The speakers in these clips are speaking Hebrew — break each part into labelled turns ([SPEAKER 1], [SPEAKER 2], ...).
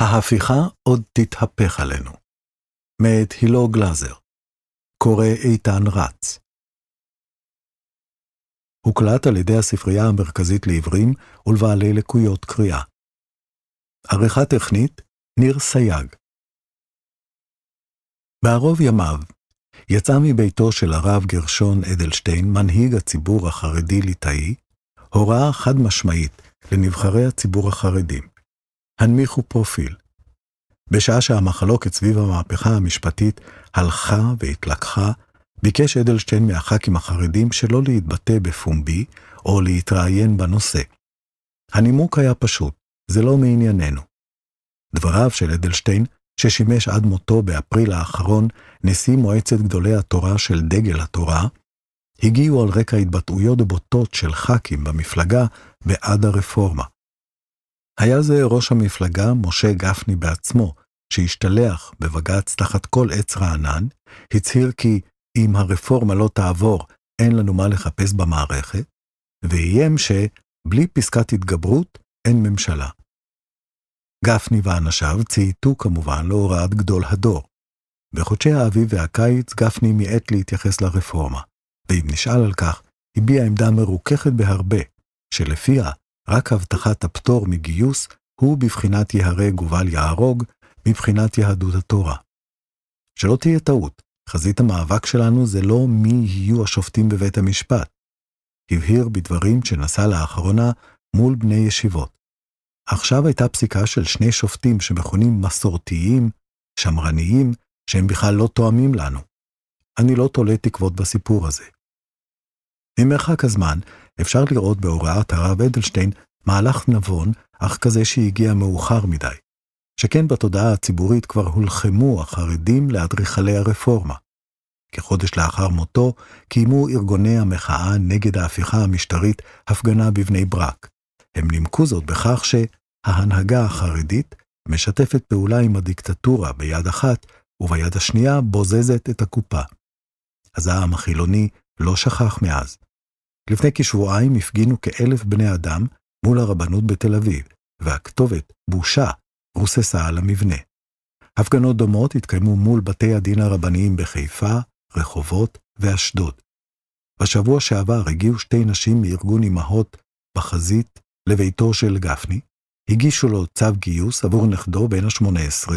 [SPEAKER 1] ההפיכה עוד תתהפך עלינו. מאת הילו גלאזר. קורא איתן רץ. הוקלט על ידי הספרייה המרכזית לעברים ולבעלי לקויות קריאה. עריכה טכנית, ניר סייג. בערוב ימיו, יצא מביתו של הרב גרשון אדלשטיין, מנהיג הציבור החרדי-ליטאי, הוראה חד משמעית לנבחרי הציבור החרדים. הנמיכו פרופיל. בשעה שהמחלוקת סביב המהפכה המשפטית הלכה והתלקחה, ביקש אדלשטיין מהח"כים החרדים שלא להתבטא בפומבי או להתראיין בנושא. הנימוק היה פשוט, זה לא מענייננו. דבריו של אדלשטיין, ששימש עד מותו באפריל האחרון נשיא מועצת גדולי התורה של דגל התורה, הגיעו על רקע התבטאויות בוטות של ח"כים במפלגה בעד הרפורמה. היה זה ראש המפלגה משה גפני בעצמו, שהשתלח בבג"ץ תחת כל עץ רענן, הצהיר כי אם הרפורמה לא תעבור, אין לנו מה לחפש במערכת, ואיים שבלי פסקת התגברות, אין ממשלה. גפני ואנשיו צייתו כמובן להוראת גדול הדור. בחודשי האביב והקיץ גפני מיעט להתייחס לרפורמה, ואם נשאל על כך, הביע עמדה מרוככת בהרבה, שלפיה רק הבטחת הפטור מגיוס הוא בבחינת יהרג ובל יהרוג, מבחינת יהדות התורה. שלא תהיה טעות, חזית המאבק שלנו זה לא מי יהיו השופטים בבית המשפט. הבהיר בדברים שנשא לאחרונה מול בני ישיבות. עכשיו הייתה פסיקה של שני שופטים שמכונים מסורתיים, שמרניים, שהם בכלל לא תואמים לנו. אני לא תולה תקוות בסיפור הזה. ממרחק הזמן, אפשר לראות בהוראת הרב אדלשטיין מהלך נבון, אך כזה שהגיע מאוחר מדי. שכן בתודעה הציבורית כבר הולחמו החרדים לאדריכלי הרפורמה. כחודש לאחר מותו, קיימו ארגוני המחאה נגד ההפיכה המשטרית הפגנה בבני ברק. הם נימקו זאת בכך שההנהגה החרדית משתפת פעולה עם הדיקטטורה ביד אחת, וביד השנייה בוזזת את הקופה. אז העם החילוני לא שכח מאז. לפני כשבועיים הפגינו כאלף בני אדם מול הרבנות בתל אביב, והכתובת, בושה, רוססה על המבנה. הפגנות דומות התקיימו מול בתי הדין הרבניים בחיפה, רחובות ואשדוד. בשבוע שעבר הגיעו שתי נשים מארגון אמהות בחזית לביתו של גפני, הגישו לו צו גיוס עבור נכדו בן ה-18,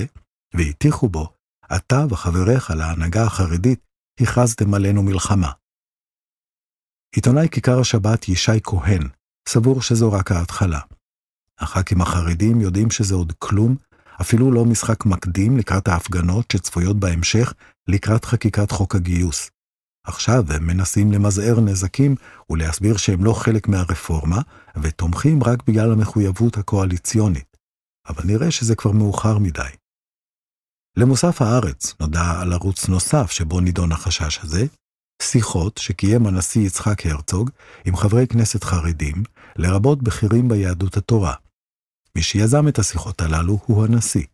[SPEAKER 1] והטיחו בו, אתה וחבריך להנהגה החרדית הכרזתם עלינו מלחמה. עיתונאי כיכר השבת ישי כהן סבור שזו רק ההתחלה. הח"כים החרדים יודעים שזה עוד כלום, אפילו לא משחק מקדים לקראת ההפגנות שצפויות בהמשך לקראת חקיקת חוק הגיוס. עכשיו הם מנסים למזער נזקים ולהסביר שהם לא חלק מהרפורמה, ותומכים רק בגלל המחויבות הקואליציונית. אבל נראה שזה כבר מאוחר מדי. למוסף הארץ נודע על ערוץ נוסף שבו נידון החשש הזה, שיחות שקיים הנשיא יצחק הרצוג עם חברי כנסת חרדים, לרבות בכירים ביהדות התורה. מי שיזם את השיחות הללו הוא הנשיא.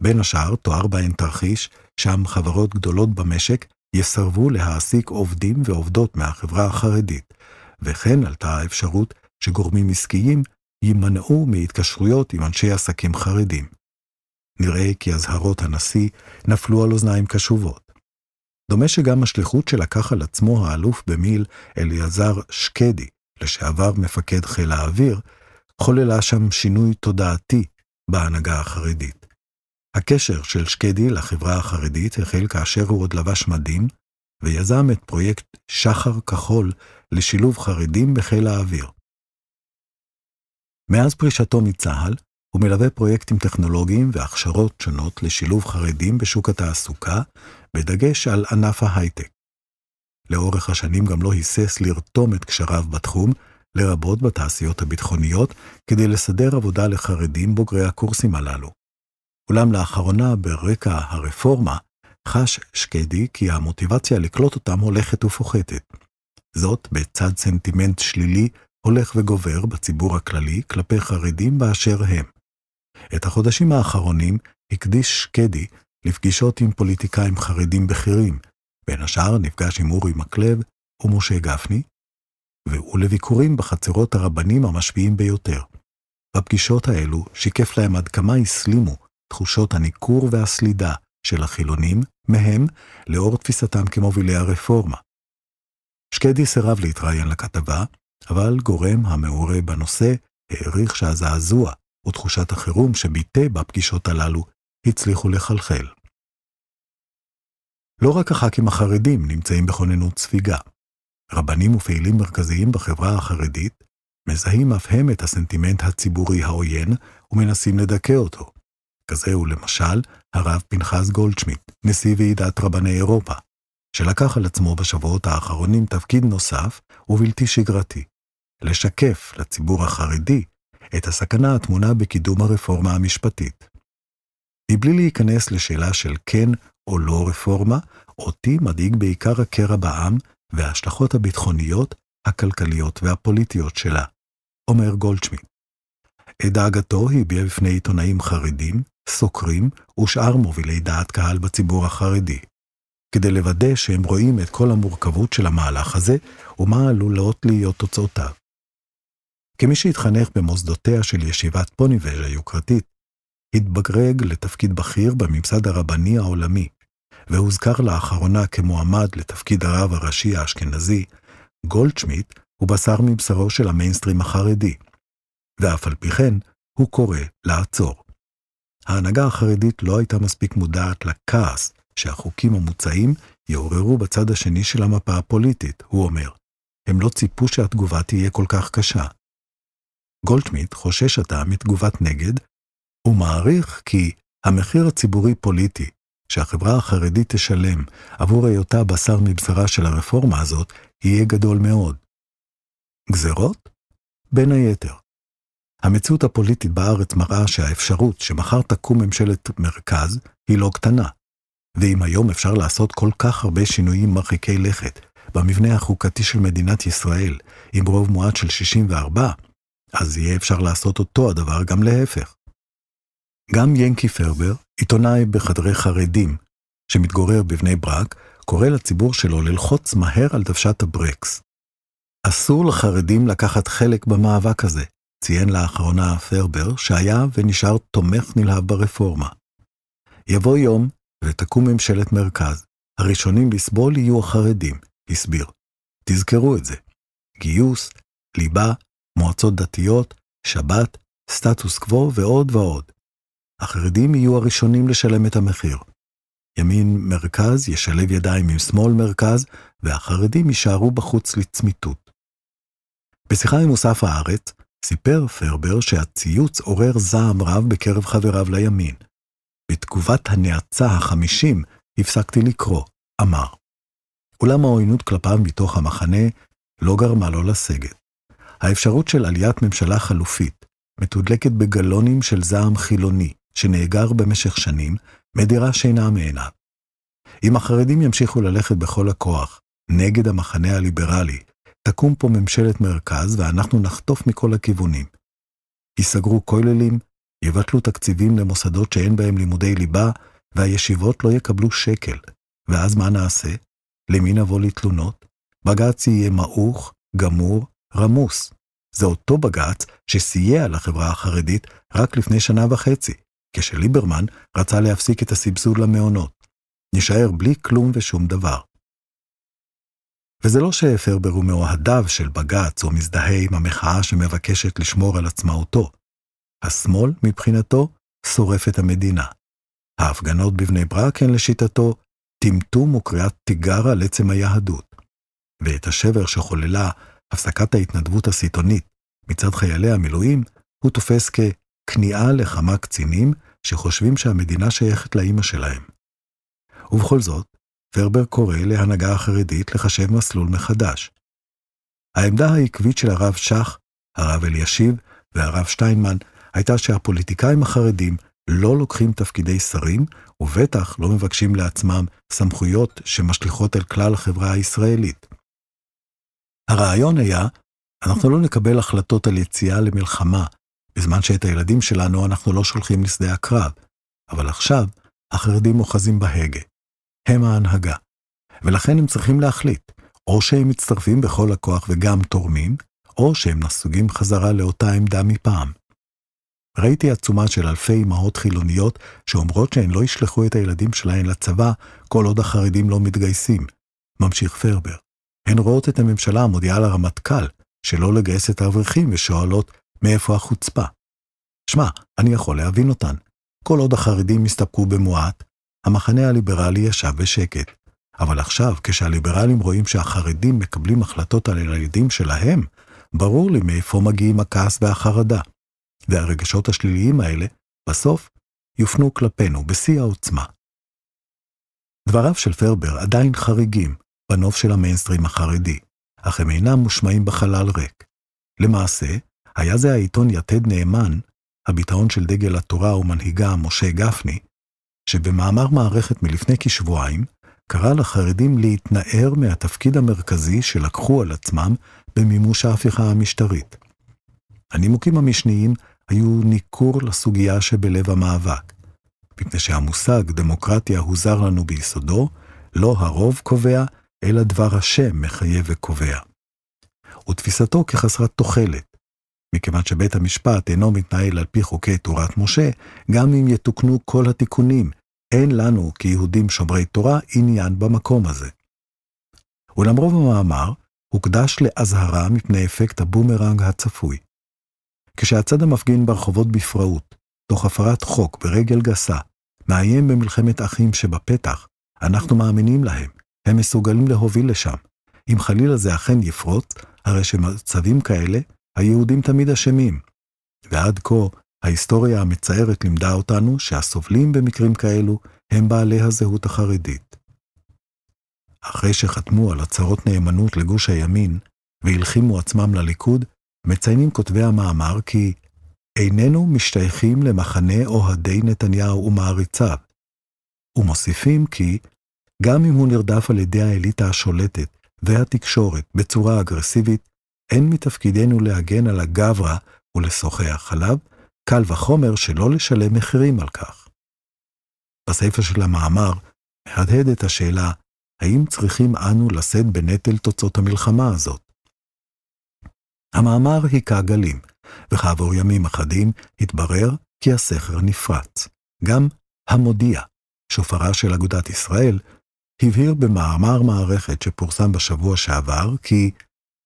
[SPEAKER 1] בין השאר תואר בהן תרחיש, שם חברות גדולות במשק יסרבו להעסיק עובדים ועובדות מהחברה החרדית, וכן עלתה האפשרות שגורמים עסקיים יימנעו מהתקשרויות עם אנשי עסקים חרדים. נראה כי אזהרות הנשיא נפלו על אוזניים קשובות. דומה שגם השליחות שלקח על עצמו האלוף במיל אליעזר שקדי, לשעבר מפקד חיל האוויר, חוללה שם שינוי תודעתי בהנהגה החרדית. הקשר של שקדי לחברה החרדית החל כאשר הוא עוד לבש מדים, ויזם את פרויקט שחר כחול לשילוב חרדים בחיל האוויר. מאז פרישתו מצה"ל, הוא מלווה פרויקטים טכנולוגיים והכשרות שונות לשילוב חרדים בשוק התעסוקה, בדגש על ענף ההייטק. לאורך השנים גם לא היסס לרתום את קשריו בתחום, לרבות בתעשיות הביטחוניות, כדי לסדר עבודה לחרדים בוגרי הקורסים הללו. אולם לאחרונה, ברקע הרפורמה, חש שקדי כי המוטיבציה לקלוט אותם הולכת ופוחתת. זאת בצד סנטימנט שלילי הולך וגובר בציבור הכללי כלפי חרדים באשר הם. את החודשים האחרונים הקדיש שקדי לפגישות עם פוליטיקאים חרדים בכירים, בין השאר נפגש עם אורי מקלב ומשה גפני, ולביקורים בחצרות הרבנים המשפיעים ביותר. בפגישות האלו שיקף להם עד כמה הסלימו תחושות הניכור והסלידה של החילונים מהם לאור תפיסתם כמובילי הרפורמה. שקדי סירב להתראיין לכתבה, אבל גורם המעורה בנושא העריך שהזעזוע ותחושת החירום שביטא בפגישות הללו הצליחו לחלחל. לא רק הח"כים החרדים נמצאים בכוננות ספיגה. רבנים ופעילים מרכזיים בחברה החרדית מזהים אף הם את הסנטימנט הציבורי העוין ומנסים לדכא אותו. כזה הוא למשל הרב פנחס גולדשמיט, נשיא ועידת רבני אירופה, שלקח על עצמו בשבועות האחרונים תפקיד נוסף ובלתי שגרתי, לשקף לציבור החרדי את הסכנה הטמונה בקידום הרפורמה המשפטית. מבלי להיכנס לשאלה של כן או לא רפורמה, אותי מדאיג בעיקר הקרע בעם וההשלכות הביטחוניות, הכלכליות והפוליטיות שלה, אומר גולדשמיט. את דאגתו הביע בפני עיתונאים חרדים, סוקרים ושאר מובילי דעת קהל בציבור החרדי, כדי לוודא שהם רואים את כל המורכבות של המהלך הזה ומה עלולות להיות תוצאותיו. כמי שהתחנך במוסדותיה של ישיבת פוניבז' היוקרתית, התבגרג לתפקיד בכיר בממסד הרבני העולמי, והוזכר לאחרונה כמועמד לתפקיד הרב הראשי האשכנזי, גולדשמיט הוא בשר מבשרו של המיינסטרים החרדי, ואף על פי כן הוא קורא לעצור. ההנהגה החרדית לא הייתה מספיק מודעת לכעס שהחוקים המוצעים יעוררו בצד השני של המפה הפוליטית, הוא אומר. הם לא ציפו שהתגובה תהיה כל כך קשה. גולדשמיט חושש עתה מתגובת נגד, ומעריך כי המחיר הציבורי-פוליטי שהחברה החרדית תשלם עבור היותה בשר מבשרה של הרפורמה הזאת, יהיה גדול מאוד. גזרות? בין היתר. המציאות הפוליטית בארץ מראה שהאפשרות שמחר תקום ממשלת מרכז היא לא קטנה. ואם היום אפשר לעשות כל כך הרבה שינויים מרחיקי לכת במבנה החוקתי של מדינת ישראל עם רוב מועט של 64, אז יהיה אפשר לעשות אותו הדבר גם להפך. גם ינקי פרבר, עיתונאי בחדרי חרדים, שמתגורר בבני ברק, קורא לציבור שלו ללחוץ מהר על דוושת הברקס. אסור לחרדים לקחת חלק במאבק הזה, ציין לאחרונה פרבר, שהיה ונשאר תומך נלהב ברפורמה. יבוא יום ותקום ממשלת מרכז. הראשונים לסבול יהיו החרדים, הסביר. תזכרו את זה. גיוס, ליבה, מועצות דתיות, שבת, סטטוס קוו ועוד ועוד. החרדים יהיו הראשונים לשלם את המחיר. ימין מרכז ישלב ידיים עם שמאל מרכז, והחרדים יישארו בחוץ לצמיתות. בשיחה עם מוסף הארץ, סיפר פרבר שהציוץ עורר זעם רב בקרב חבריו לימין. בתגובת הנאצה החמישים הפסקתי לקרוא, אמר. אולם העוינות כלפיו מתוך המחנה לא גרמה לו לסגת. האפשרות של עליית ממשלה חלופית, מתודלקת בגלונים של זעם חילוני, שנאגר במשך שנים, מדירה שינה מעיניו. אם החרדים ימשיכו ללכת בכל הכוח נגד המחנה הליברלי, תקום פה ממשלת מרכז ואנחנו נחטוף מכל הכיוונים. ייסגרו כוללים, יבטלו תקציבים למוסדות שאין בהם לימודי ליבה, והישיבות לא יקבלו שקל. ואז מה נעשה? למי נבוא לתלונות? בג"ץ יהיה מעוך, גמור, רמוס. זה אותו בג"ץ שסייע לחברה החרדית רק לפני שנה וחצי, כשליברמן רצה להפסיק את הסבסוד למעונות. נשאר בלי כלום ושום דבר. וזה לא שפרבר הוא מאוהדיו של בג"ץ או מזדהה עם המחאה שמבקשת לשמור על עצמאותו. השמאל, מבחינתו, שורף את המדינה. ההפגנות בבני ברק הן לשיטתו טמטום וקריאת תיגר על עצם היהדות. ואת השבר שחוללה הפסקת ההתנדבות הסיטונית מצד חיילי המילואים, הוא תופס ככניעה לכמה קצינים שחושבים שהמדינה שייכת לאימא שלהם. ובכל זאת, פרבר קורא להנהגה החרדית לחשב מסלול מחדש. העמדה העקבית של הרב שך, הרב אלישיב והרב שטיינמן הייתה שהפוליטיקאים החרדים לא לוקחים תפקידי שרים, ובטח לא מבקשים לעצמם סמכויות שמשליכות על כלל החברה הישראלית. הרעיון היה, אנחנו לא נקבל החלטות על יציאה למלחמה, בזמן שאת הילדים שלנו אנחנו לא שולחים לשדה הקרב, אבל עכשיו החרדים אוחזים בהגה. הם ההנהגה. ולכן הם צריכים להחליט, או שהם מצטרפים בכל הכוח וגם תורמים, או שהם נסוגים חזרה לאותה עמדה מפעם. ראיתי עצומה של אלפי אמהות חילוניות שאומרות שהן לא ישלחו את הילדים שלהן לצבא כל עוד החרדים לא מתגייסים. ממשיך פרבר. הן רואות את הממשלה המודיעה לרמטכ"ל שלא לגייס את האברכים ושואלות מאיפה החוצפה. שמע, אני יכול להבין אותן. כל עוד החרדים הסתפקו במועט, המחנה הליברלי ישב בשקט. אבל עכשיו, כשהליברלים רואים שהחרדים מקבלים החלטות על הילדים שלהם, ברור לי מאיפה מגיעים הכעס והחרדה. והרגשות השליליים האלה, בסוף, יופנו כלפינו בשיא העוצמה. דבריו של פרבר עדיין חריגים בנוף של המיינסטרים החרדי, אך הם אינם מושמעים בחלל ריק. למעשה, היה זה העיתון יתד נאמן, הביטאון של דגל התורה ומנהיגה משה גפני, שבמאמר מערכת מלפני כשבועיים, קרא לחרדים להתנער מהתפקיד המרכזי שלקחו על עצמם במימוש ההפיכה המשטרית. הנימוקים המשניים היו ניכור לסוגיה שבלב המאבק, מפני שהמושג דמוקרטיה הוא זר לנו ביסודו, לא הרוב קובע, אלא דבר השם מחייב וקובע. ותפיסתו כחסרת תוחלת, מכיוון שבית המשפט אינו מתנהל על פי חוקי תורת משה, גם אם יתוקנו כל התיקונים, אין לנו כיהודים שומרי תורה עניין במקום הזה. ולמרוב המאמר, הוקדש לאזהרה מפני אפקט הבומרנג הצפוי. כשהצד המפגין ברחובות בפראות, תוך הפרת חוק ברגל גסה, מאיים במלחמת אחים שבפתח, אנחנו מאמינים להם, הם מסוגלים להוביל לשם. אם חלילה זה אכן יפרוץ, הרי שמצבים כאלה, היהודים תמיד אשמים. ועד כה, ההיסטוריה המצערת לימדה אותנו שהסובלים במקרים כאלו הם בעלי הזהות החרדית. אחרי שחתמו על הצהרות נאמנות לגוש הימין והלחימו עצמם לליכוד, מציינים כותבי המאמר כי איננו משתייכים למחנה אוהדי נתניהו ומעריציו, ומוסיפים כי גם אם הוא נרדף על ידי האליטה השולטת והתקשורת בצורה אגרסיבית, אין מתפקידנו להגן על הגברא ולשוחח עליו, קל וחומר שלא לשלם מחירים על כך. בסיפא של המאמר מהדהדת השאלה, האם צריכים אנו לשאת בנטל תוצאות המלחמה הזאת? המאמר היכה גלים, וכעבור ימים אחדים התברר כי הסכר נפרץ. גם המודיע, שופרה של אגודת ישראל, הבהיר במאמר מערכת שפורסם בשבוע שעבר כי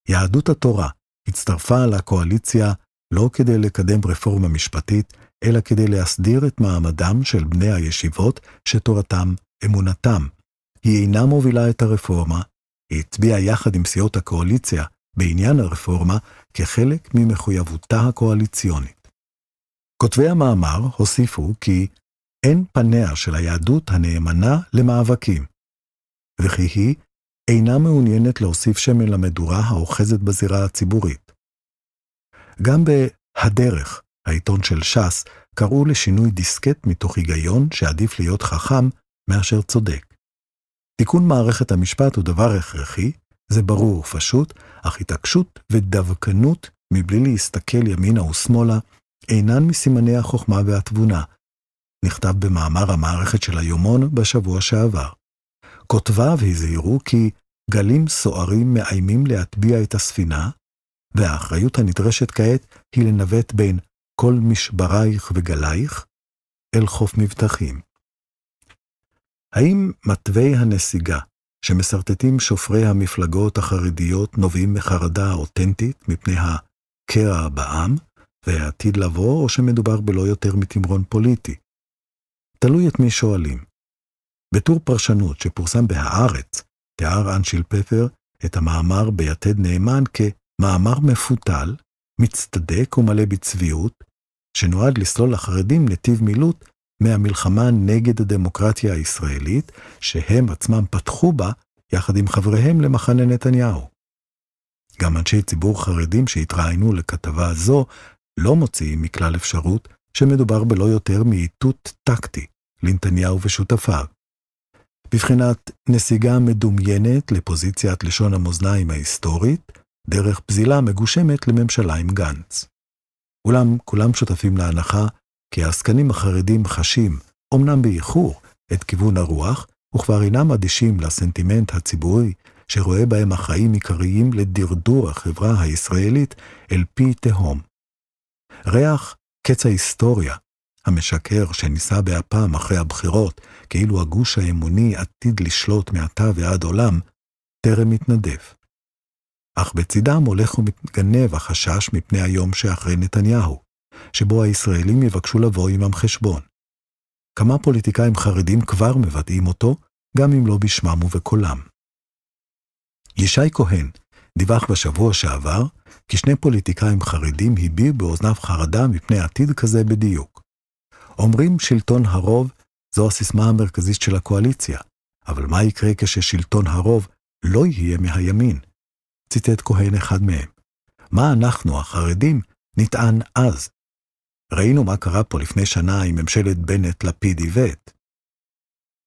[SPEAKER 1] יהדות התורה הצטרפה לקואליציה לא כדי לקדם רפורמה משפטית, אלא כדי להסדיר את מעמדם של בני הישיבות שתורתם אמונתם. היא אינה מובילה את הרפורמה, היא הצביעה יחד עם סיעות הקואליציה בעניין הרפורמה כחלק ממחויבותה הקואליציונית. כותבי המאמר הוסיפו כי אין פניה של היהדות הנאמנה למאבקים, וכי היא אינה מעוניינת להוסיף שמן למדורה האוחזת בזירה הציבורית. גם ב"הדרך", העיתון של ש"ס, קראו לשינוי דיסקט מתוך היגיון שעדיף להיות חכם מאשר צודק. תיקון מערכת המשפט הוא דבר הכרחי, זה ברור ופשוט, אך התעקשות ודווקנות מבלי להסתכל ימינה ושמאלה אינן מסימני החוכמה והתבונה, נכתב במאמר המערכת של היומון בשבוע שעבר. כותביו הזהירו כי גלים סוערים מאיימים להטביע את הספינה, והאחריות הנדרשת כעת היא לנווט בין כל משברייך וגלייך אל חוף מבטחים. האם מתווי הנסיגה שמסרטטים שופרי המפלגות החרדיות נובעים מחרדה אותנטית מפני הקרע בעם והעתיד לבוא, או שמדובר בלא יותר מתמרון פוליטי? תלוי את מי שואלים. בטור פרשנות שפורסם בהארץ, תיאר אנשיל פפר את המאמר ביתד נאמן כמאמר מפותל, מצטדק ומלא בצביעות, שנועד לסלול לחרדים נתיב מילוט מהמלחמה נגד הדמוקרטיה הישראלית, שהם עצמם פתחו בה יחד עם חבריהם למחנה נתניהו. גם אנשי ציבור חרדים שהתראיינו לכתבה זו לא מוציאים מכלל אפשרות שמדובר בלא יותר מאיתות טקטי לנתניהו ושותפיו. בבחינת נסיגה מדומיינת לפוזיציית לשון המאזניים ההיסטורית, דרך פזילה מגושמת לממשלה עם גנץ. אולם כולם שותפים להנחה כי העסקנים החרדים חשים, אמנם באיחור, את כיוון הרוח, וכבר אינם אדישים לסנטימנט הציבורי שרואה בהם החיים עיקריים לדרדור החברה הישראלית אל פי תהום. ריח קץ ההיסטוריה, המשקר שנישא באפם אחרי הבחירות, כאילו הגוש האמוני עתיד לשלוט מעתה ועד עולם, טרם מתנדף. אך בצדם הולך ומתגנב החשש מפני היום שאחרי נתניהו, שבו הישראלים יבקשו לבוא עמם חשבון. כמה פוליטיקאים חרדים כבר מבטאים אותו, גם אם לא בשמם ובקולם. ישי כהן דיווח בשבוע שעבר כי שני פוליטיקאים חרדים הביעו באוזניו חרדה מפני עתיד כזה בדיוק. אומרים שלטון הרוב זו הסיסמה המרכזית של הקואליציה, אבל מה יקרה כששלטון הרוב לא יהיה מהימין? ציטט כהן אחד מהם. מה אנחנו, החרדים, נטען אז? ראינו מה קרה פה לפני שנה עם ממשלת בנט-לפיד-איווט.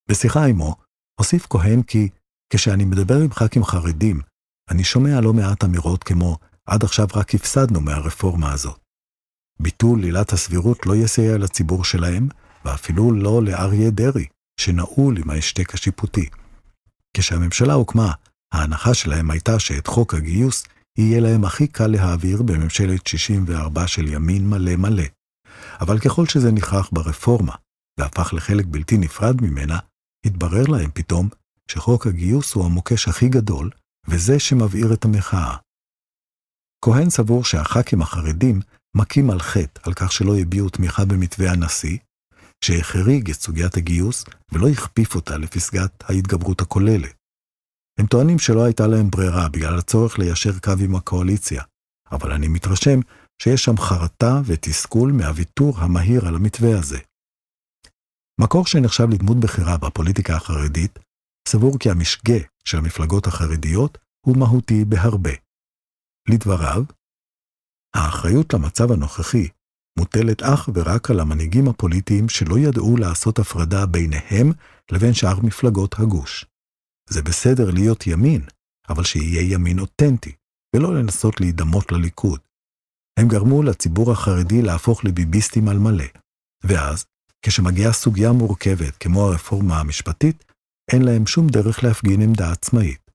[SPEAKER 1] בשיחה עמו, הוסיף כהן כי כשאני מדבר עם ח"כים חרדים, אני שומע לא מעט אמירות כמו עד עכשיו רק הפסדנו מהרפורמה הזאת. ביטול עילת הסבירות לא יסייע לציבור שלהם, ואפילו לא לאריה דרעי, שנעול עם ההשתק השיפוטי. כשהממשלה הוקמה, ההנחה שלהם הייתה שאת חוק הגיוס יהיה להם הכי קל להעביר בממשלת 64 של ימין מלא מלא. אבל ככל שזה נכרח ברפורמה, והפך לחלק בלתי נפרד ממנה, התברר להם פתאום שחוק הגיוס הוא המוקש הכי גדול, וזה שמבעיר את המחאה. כהן סבור שהח"כים החרדים מכים על חטא על כך שלא הביעו תמיכה במתווה הנשיא, שהחריג את סוגיית הגיוס ולא הכפיף אותה לפסגת ההתגברות הכוללת. הם טוענים שלא הייתה להם ברירה בגלל הצורך ליישר קו עם הקואליציה, אבל אני מתרשם שיש שם חרטה ותסכול מהוויתור המהיר על המתווה הזה. מקור שנחשב לדמות בכירה בפוליטיקה החרדית, סבור כי המשגה של המפלגות החרדיות הוא מהותי בהרבה. לדבריו, האחריות למצב הנוכחי מוטלת אך ורק על המנהיגים הפוליטיים שלא ידעו לעשות הפרדה ביניהם לבין שאר מפלגות הגוש. זה בסדר להיות ימין, אבל שיהיה ימין אותנטי, ולא לנסות להידמות לליכוד. הם גרמו לציבור החרדי להפוך לביביסטים על מלא, ואז, כשמגיעה סוגיה מורכבת כמו הרפורמה המשפטית, אין להם שום דרך להפגין עמדה עצמאית.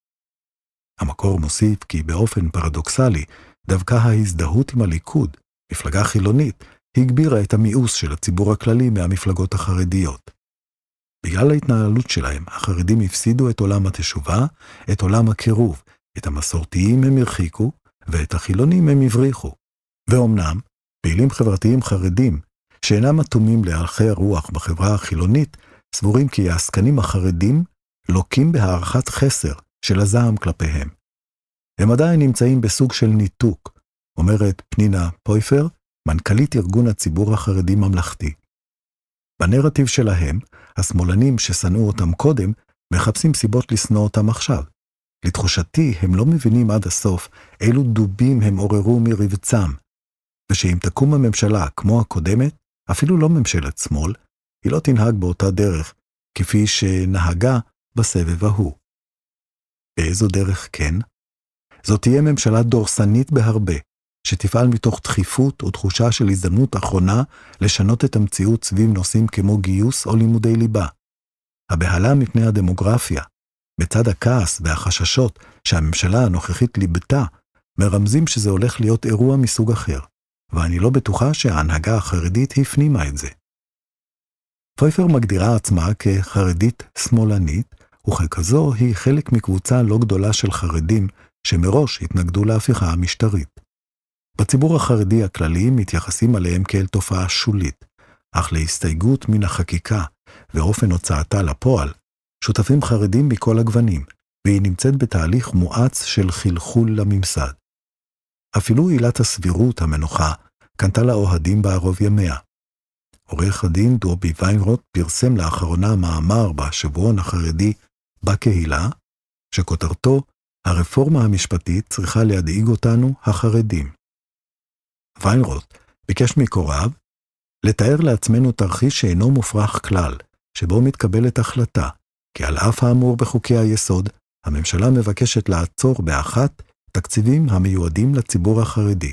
[SPEAKER 1] המקור מוסיף כי באופן פרדוקסלי, דווקא ההזדהות עם הליכוד, מפלגה חילונית, הגבירה את המיאוס של הציבור הכללי מהמפלגות החרדיות. בגלל ההתנהלות שלהם, החרדים הפסידו את עולם התשובה, את עולם הקירוב, את המסורתיים הם הרחיקו, ואת החילונים הם הבריחו. ואומנם, פעילים חברתיים חרדים, שאינם אטומים להלכי הרוח בחברה החילונית, סבורים כי העסקנים החרדים לוקים בהערכת חסר של הזעם כלפיהם. הם עדיין נמצאים בסוג של ניתוק, אומרת פנינה פויפר, מנכ"לית ארגון הציבור החרדי ממלכתי. בנרטיב שלהם, השמאלנים ששנאו אותם קודם, מחפשים סיבות לשנוא אותם עכשיו. לתחושתי, הם לא מבינים עד הסוף אילו דובים הם עוררו מרבצם, ושאם תקום הממשלה כמו הקודמת, אפילו לא ממשלת שמאל, היא לא תנהג באותה דרך, כפי שנהגה בסבב ההוא. באיזו דרך כן? זאת תהיה ממשלה דורסנית בהרבה, שתפעל מתוך דחיפות או תחושה של הזדמנות אחרונה לשנות את המציאות סביב נושאים כמו גיוס או לימודי ליבה. הבהלה מפני הדמוגרפיה, בצד הכעס והחששות שהממשלה הנוכחית ליבתה, מרמזים שזה הולך להיות אירוע מסוג אחר, ואני לא בטוחה שההנהגה החרדית הפנימה את זה. פויפר מגדירה עצמה כחרדית שמאלנית, וככזו היא חלק מקבוצה לא גדולה של חרדים שמראש התנגדו להפיכה המשטרית. בציבור החרדי הכללי מתייחסים עליהם כאל תופעה שולית, אך להסתייגות מן החקיקה ואופן הוצאתה לפועל, שותפים חרדים מכל הגוונים, והיא נמצאת בתהליך מואץ של חלחול לממסד. אפילו עילת הסבירות המנוחה קנתה לאוהדים בערוב ימיה. עורך הדין דובי ויינרוט פרסם לאחרונה מאמר בשבועון החרדי בקהילה, שכותרתו הרפורמה המשפטית צריכה להדאיג אותנו, החרדים. ויינרוט ביקש מקוריו לתאר לעצמנו תרחיש שאינו מופרך כלל, שבו מתקבלת החלטה, כי על אף האמור בחוקי היסוד, הממשלה מבקשת לעצור באחת תקציבים המיועדים לציבור החרדי.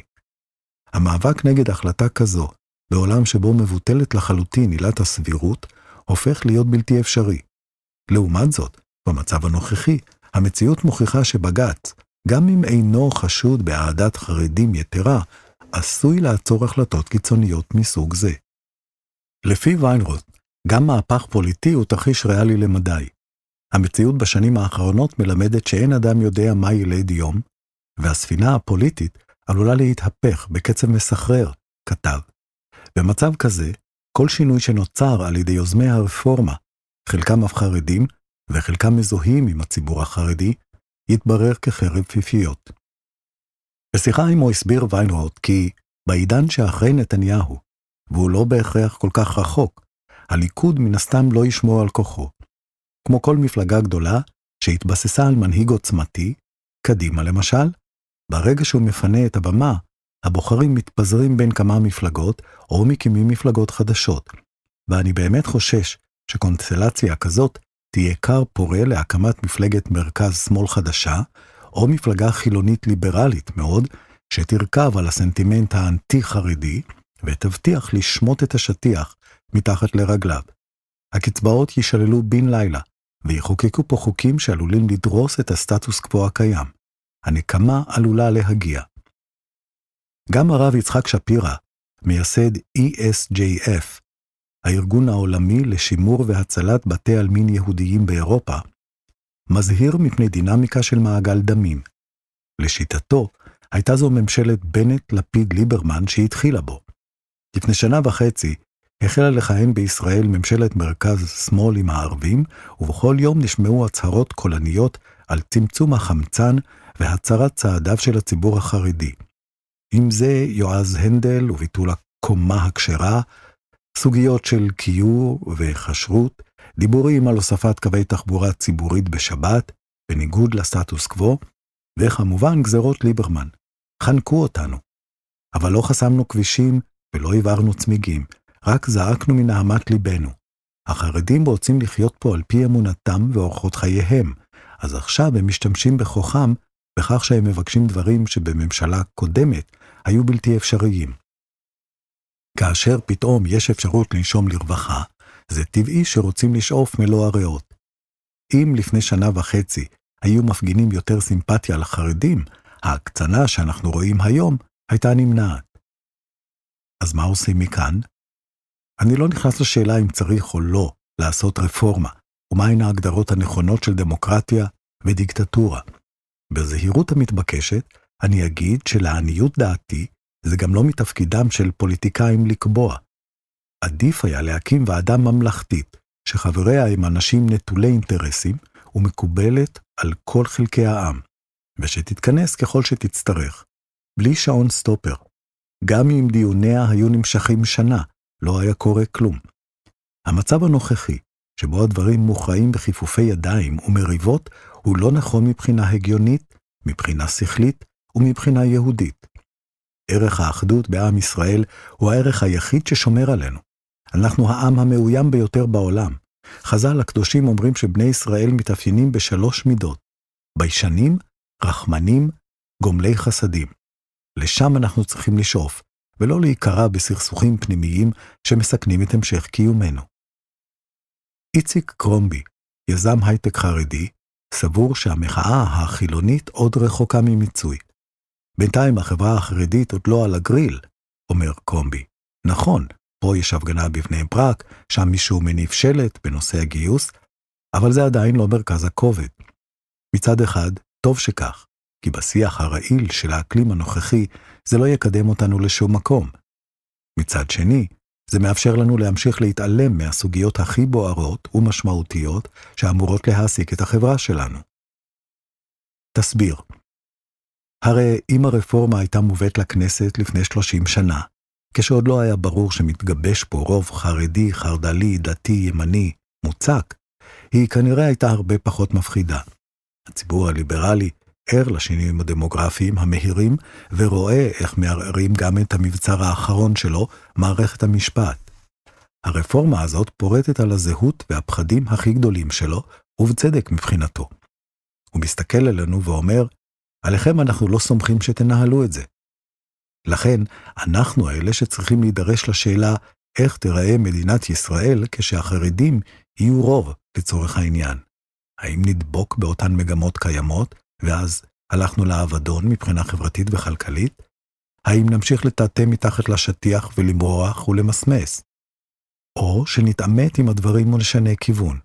[SPEAKER 1] המאבק נגד החלטה כזו, בעולם שבו מבוטלת לחלוטין עילת הסבירות, הופך להיות בלתי אפשרי. לעומת זאת, במצב הנוכחי, המציאות מוכיחה שבג"ץ, גם אם אינו חשוד באהדת חרדים יתרה, עשוי לעצור החלטות קיצוניות מסוג זה. לפי ויינרוט, גם מהפך פוליטי הוא תרחיש ריאלי למדי. המציאות בשנים האחרונות מלמדת שאין אדם יודע מה ילד יום, והספינה הפוליטית עלולה להתהפך בקצב מסחרר, כתב. במצב כזה, כל שינוי שנוצר על ידי יוזמי הרפורמה, חלקם אף חרדים וחלקם מזוהים עם הציבור החרדי, יתברר כחרב פיפיות. בשיחה עמו הסביר ויינרוט כי בעידן שאחרי נתניהו, והוא לא בהכרח כל כך רחוק, הליכוד מן הסתם לא ישמור על כוחו. כמו כל מפלגה גדולה שהתבססה על מנהיג עוצמתי, קדימה למשל, ברגע שהוא מפנה את הבמה, הבוחרים מתפזרים בין כמה מפלגות או מקימים מפלגות חדשות, ואני באמת חושש שקונסטלציה כזאת תהיה כר פורה להקמת מפלגת מרכז-שמאל חדשה, או מפלגה חילונית ליברלית מאוד, שתרכב על הסנטימנט האנטי-חרדי, ותבטיח לשמוט את השטיח מתחת לרגליו. הקצבאות יישללו בן לילה, ויחוקקו פה חוקים שעלולים לדרוס את הסטטוס קוו הקיים. הנקמה עלולה להגיע. גם הרב יצחק שפירא, מייסד ESJF, הארגון העולמי לשימור והצלת בתי עלמין יהודיים באירופה, מזהיר מפני דינמיקה של מעגל דמים. לשיטתו, הייתה זו ממשלת בנט-לפיד-ליברמן שהתחילה בו. לפני שנה וחצי החלה לכהן בישראל ממשלת מרכז-שמאל עם הערבים, ובכל יום נשמעו הצהרות קולניות על צמצום החמצן והצרת צעדיו של הציבור החרדי. אם זה יועז הנדל וביטול הקומה הכשרה, סוגיות של קיור וכשרות, דיבורים על הוספת קווי תחבורה ציבורית בשבת, בניגוד לסטטוס קוו, וכמובן גזרות ליברמן. חנקו אותנו. אבל לא חסמנו כבישים ולא הבערנו צמיגים, רק זעקנו מנהמת ליבנו. החרדים רוצים לחיות פה על פי אמונתם ואורחות חייהם, אז עכשיו הם משתמשים בכוחם בכך שהם מבקשים דברים שבממשלה קודמת היו בלתי אפשריים. כאשר פתאום יש אפשרות לנשום לרווחה, זה טבעי שרוצים לשאוף מלוא הריאות. אם לפני שנה וחצי היו מפגינים יותר סימפתיה לחרדים, ההקצנה שאנחנו רואים היום הייתה נמנעת. אז מה עושים מכאן? אני לא נכנס לשאלה אם צריך או לא לעשות רפורמה, ומהן ההגדרות הנכונות של דמוקרטיה ודיקטטורה. בזהירות המתבקשת, אני אגיד שלעניות דעתי, זה גם לא מתפקידם של פוליטיקאים לקבוע. עדיף היה להקים ועדה ממלכתית, שחבריה הם אנשים נטולי אינטרסים ומקובלת על כל חלקי העם, ושתתכנס ככל שתצטרך, בלי שעון סטופר. גם אם דיוניה היו נמשכים שנה, לא היה קורה כלום. המצב הנוכחי, שבו הדברים מוכרעים בכיפופי ידיים ומריבות, הוא לא נכון מבחינה הגיונית, מבחינה שכלית ומבחינה יהודית. ערך האחדות בעם ישראל הוא הערך היחיד ששומר עלינו. אנחנו העם המאוים ביותר בעולם. חז"ל הקדושים אומרים שבני ישראל מתאפיינים בשלוש מידות, ביישנים, רחמנים, גומלי חסדים. לשם אנחנו צריכים לשאוף, ולא להיקרע בסכסוכים פנימיים שמסכנים את המשך קיומנו. איציק קרומבי, יזם הייטק חרדי, סבור שהמחאה החילונית עוד רחוקה ממיצוי. בינתיים החברה החרדית עוד לא על הגריל, אומר קרומבי. נכון, פה יש הפגנה בבני ברק, שם מישהו מניף שלט בנושא הגיוס, אבל זה עדיין לא מרכז הכובד. מצד אחד, טוב שכך, כי בשיח הרעיל של האקלים הנוכחי זה לא יקדם אותנו לשום מקום. מצד שני, זה מאפשר לנו להמשיך להתעלם מהסוגיות הכי בוערות ומשמעותיות שאמורות להעסיק את החברה שלנו. תסביר. הרי אם הרפורמה הייתה מובאת לכנסת לפני 30 שנה, כשעוד לא היה ברור שמתגבש פה רוב חרדי, חרד"לי, דתי, ימני, מוצק, היא כנראה הייתה הרבה פחות מפחידה. הציבור הליברלי ער לשינויים הדמוגרפיים המהירים, ורואה איך מערערים גם את המבצר האחרון שלו, מערכת המשפט. הרפורמה הזאת פורטת על הזהות והפחדים הכי גדולים שלו, ובצדק מבחינתו. הוא מסתכל עלינו ואומר, עליכם אנחנו לא סומכים שתנהלו את זה. לכן, אנחנו האלה שצריכים להידרש לשאלה איך תיראה מדינת ישראל כשהחרדים יהיו רוב לצורך העניין. האם נדבוק באותן מגמות קיימות, ואז הלכנו לאבדון מבחינה חברתית וכלכלית? האם נמשיך לטאטא מתחת לשטיח ולמרוח ולמסמס? או שנתעמת עם הדברים ונשנה כיוון.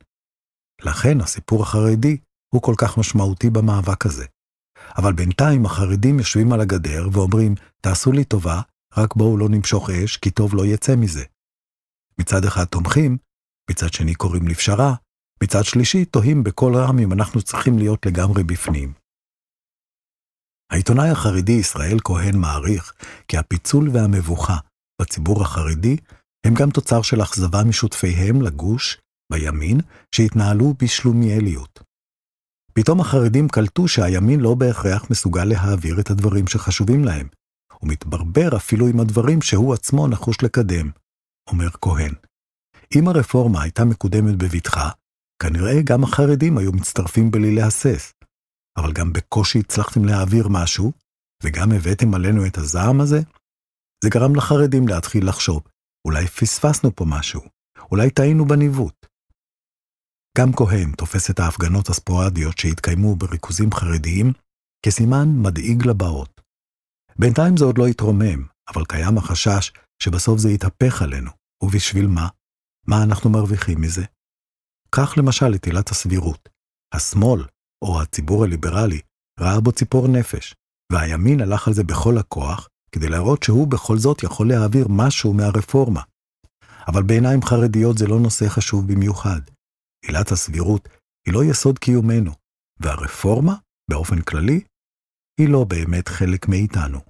[SPEAKER 1] לכן הסיפור החרדי הוא כל כך משמעותי במאבק הזה. אבל בינתיים החרדים יושבים על הגדר ואומרים, תעשו לי טובה, רק בואו לא נמשוך אש, כי טוב לא יצא מזה. מצד אחד תומכים, מצד שני קוראים לפשרה, מצד שלישי תוהים בקול רם אם אנחנו צריכים להיות לגמרי בפנים. העיתונאי החרדי ישראל כהן מעריך כי הפיצול והמבוכה בציבור החרדי הם גם תוצר של אכזבה משותפיהם לגוש, בימין, שהתנהלו בשלומיאליות. פתאום החרדים קלטו שהימין לא בהכרח מסוגל להעביר את הדברים שחשובים להם, ומתברבר אפילו עם הדברים שהוא עצמו נחוש לקדם, אומר כהן. אם הרפורמה הייתה מקודמת בבטחה, כנראה גם החרדים היו מצטרפים בלי להסס. אבל גם בקושי הצלחתם להעביר משהו, וגם הבאתם עלינו את הזעם הזה? זה גרם לחרדים להתחיל לחשוב, אולי פספסנו פה משהו, אולי טעינו בניווט. גם כהן תופס את ההפגנות הספורדיות שהתקיימו בריכוזים חרדיים כסימן מדאיג לבאות. בינתיים זה עוד לא התרומם, אבל קיים החשש שבסוף זה יתהפך עלינו, ובשביל מה? מה אנחנו מרוויחים מזה? קח למשל את עילת הסבירות. השמאל, או הציבור הליברלי, ראה בו ציפור נפש, והימין הלך על זה בכל הכוח, כדי להראות שהוא בכל זאת יכול להעביר משהו מהרפורמה. אבל בעיניים חרדיות זה לא נושא חשוב במיוחד. עילת הסבירות היא לא יסוד קיומנו, והרפורמה, באופן כללי, היא לא באמת חלק מאיתנו.